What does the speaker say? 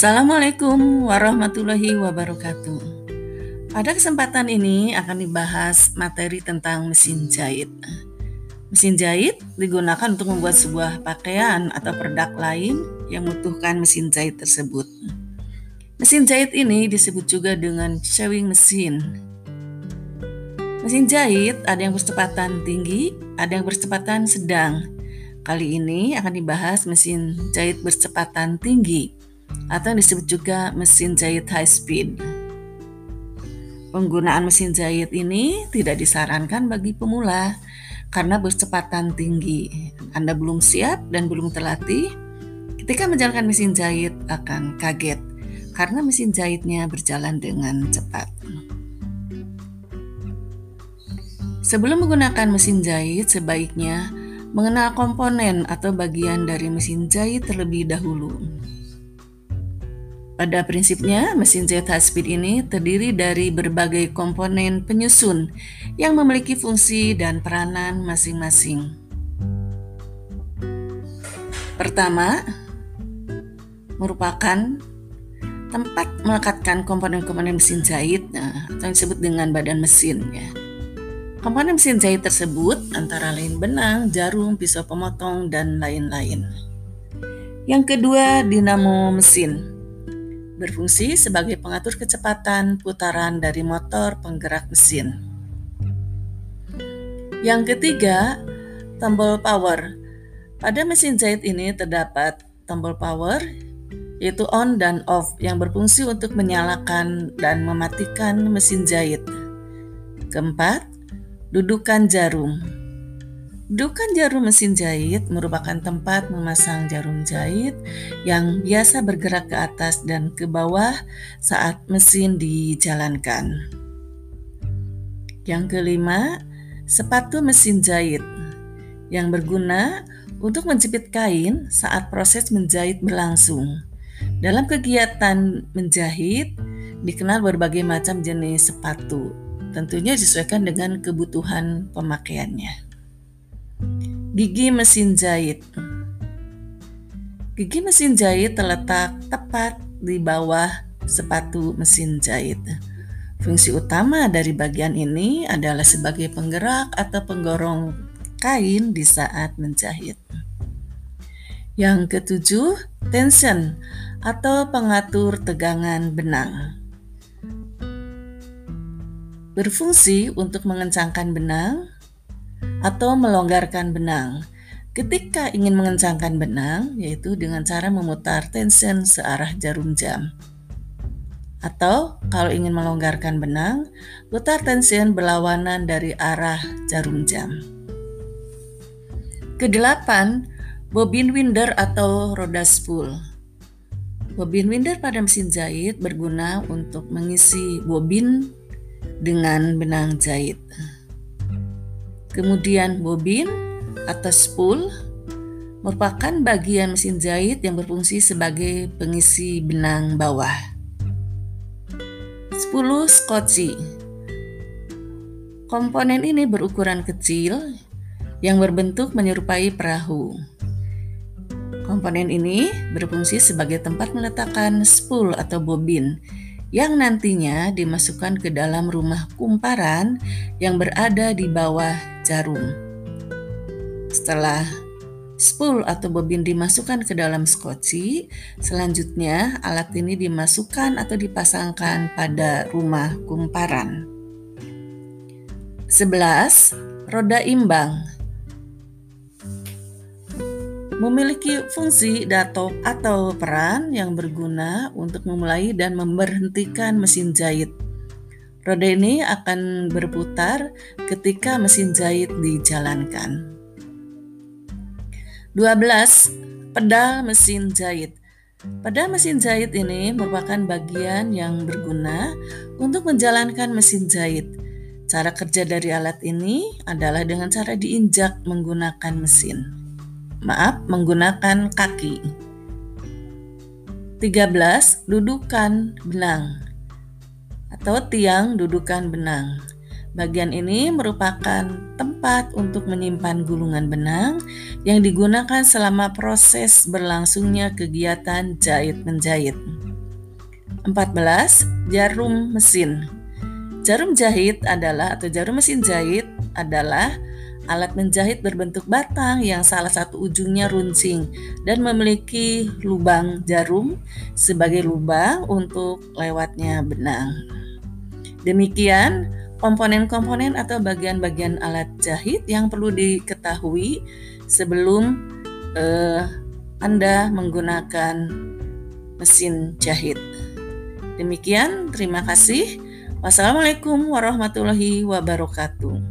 Assalamualaikum warahmatullahi wabarakatuh. Pada kesempatan ini akan dibahas materi tentang mesin jahit. Mesin jahit digunakan untuk membuat sebuah pakaian atau produk lain yang membutuhkan mesin jahit tersebut. Mesin jahit ini disebut juga dengan sewing mesin. Mesin jahit ada yang berkecepatan tinggi, ada yang berkecepatan sedang. Kali ini akan dibahas mesin jahit berkecepatan tinggi atau disebut juga mesin jahit high speed. Penggunaan mesin jahit ini tidak disarankan bagi pemula karena bercepatan tinggi. Anda belum siap dan belum terlatih. Ketika menjalankan mesin jahit akan kaget karena mesin jahitnya berjalan dengan cepat. Sebelum menggunakan mesin jahit, sebaiknya mengenal komponen atau bagian dari mesin jahit terlebih dahulu. Pada prinsipnya, mesin jahit high speed ini terdiri dari berbagai komponen penyusun yang memiliki fungsi dan peranan masing-masing. Pertama, merupakan tempat melekatkan komponen-komponen mesin jahit nah, atau yang disebut dengan badan mesin ya. Komponen mesin jahit tersebut antara lain benang, jarum, pisau pemotong, dan lain-lain. Yang kedua, dinamo mesin berfungsi sebagai pengatur kecepatan putaran dari motor penggerak mesin. Yang ketiga, tombol power. Pada mesin jahit ini terdapat tombol power yaitu on dan off yang berfungsi untuk menyalakan dan mematikan mesin jahit. Keempat, dudukan jarum. Dudukan jarum mesin jahit merupakan tempat memasang jarum jahit yang biasa bergerak ke atas dan ke bawah saat mesin dijalankan. Yang kelima, sepatu mesin jahit yang berguna untuk menjepit kain saat proses menjahit berlangsung. Dalam kegiatan menjahit, dikenal berbagai macam jenis sepatu, tentunya disesuaikan dengan kebutuhan pemakaiannya. Gigi mesin jahit. Gigi mesin jahit terletak tepat di bawah sepatu mesin jahit. Fungsi utama dari bagian ini adalah sebagai penggerak atau penggorong kain di saat menjahit. Yang ketujuh, tension atau pengatur tegangan benang. Berfungsi untuk mengencangkan benang, atau melonggarkan benang. Ketika ingin mengencangkan benang, yaitu dengan cara memutar tension searah jarum jam. Atau kalau ingin melonggarkan benang, putar tension berlawanan dari arah jarum jam. Kedelapan, bobin winder atau roda spool. Bobin winder pada mesin jahit berguna untuk mengisi bobin dengan benang jahit. Kemudian bobin atau spool merupakan bagian mesin jahit yang berfungsi sebagai pengisi benang bawah. 10 skoci. Komponen ini berukuran kecil yang berbentuk menyerupai perahu. Komponen ini berfungsi sebagai tempat meletakkan spool atau bobin yang nantinya dimasukkan ke dalam rumah kumparan yang berada di bawah jarum. Setelah spool atau bobin dimasukkan ke dalam skoci, selanjutnya alat ini dimasukkan atau dipasangkan pada rumah kumparan. 11. Roda imbang memiliki fungsi dato atau peran yang berguna untuk memulai dan memberhentikan mesin jahit. Roda ini akan berputar ketika mesin jahit dijalankan. 12. Pedal mesin jahit. Pedal mesin jahit ini merupakan bagian yang berguna untuk menjalankan mesin jahit. Cara kerja dari alat ini adalah dengan cara diinjak menggunakan mesin maaf menggunakan kaki. 13. Dudukan benang atau tiang dudukan benang. Bagian ini merupakan tempat untuk menyimpan gulungan benang yang digunakan selama proses berlangsungnya kegiatan jahit-menjahit. 14. Jarum mesin. Jarum jahit adalah atau jarum mesin jahit adalah alat menjahit berbentuk batang yang salah satu ujungnya runcing dan memiliki lubang jarum sebagai lubang untuk lewatnya benang. Demikian komponen-komponen atau bagian-bagian alat jahit yang perlu diketahui sebelum uh, Anda menggunakan mesin jahit. Demikian, terima kasih. Wassalamualaikum warahmatullahi wabarakatuh.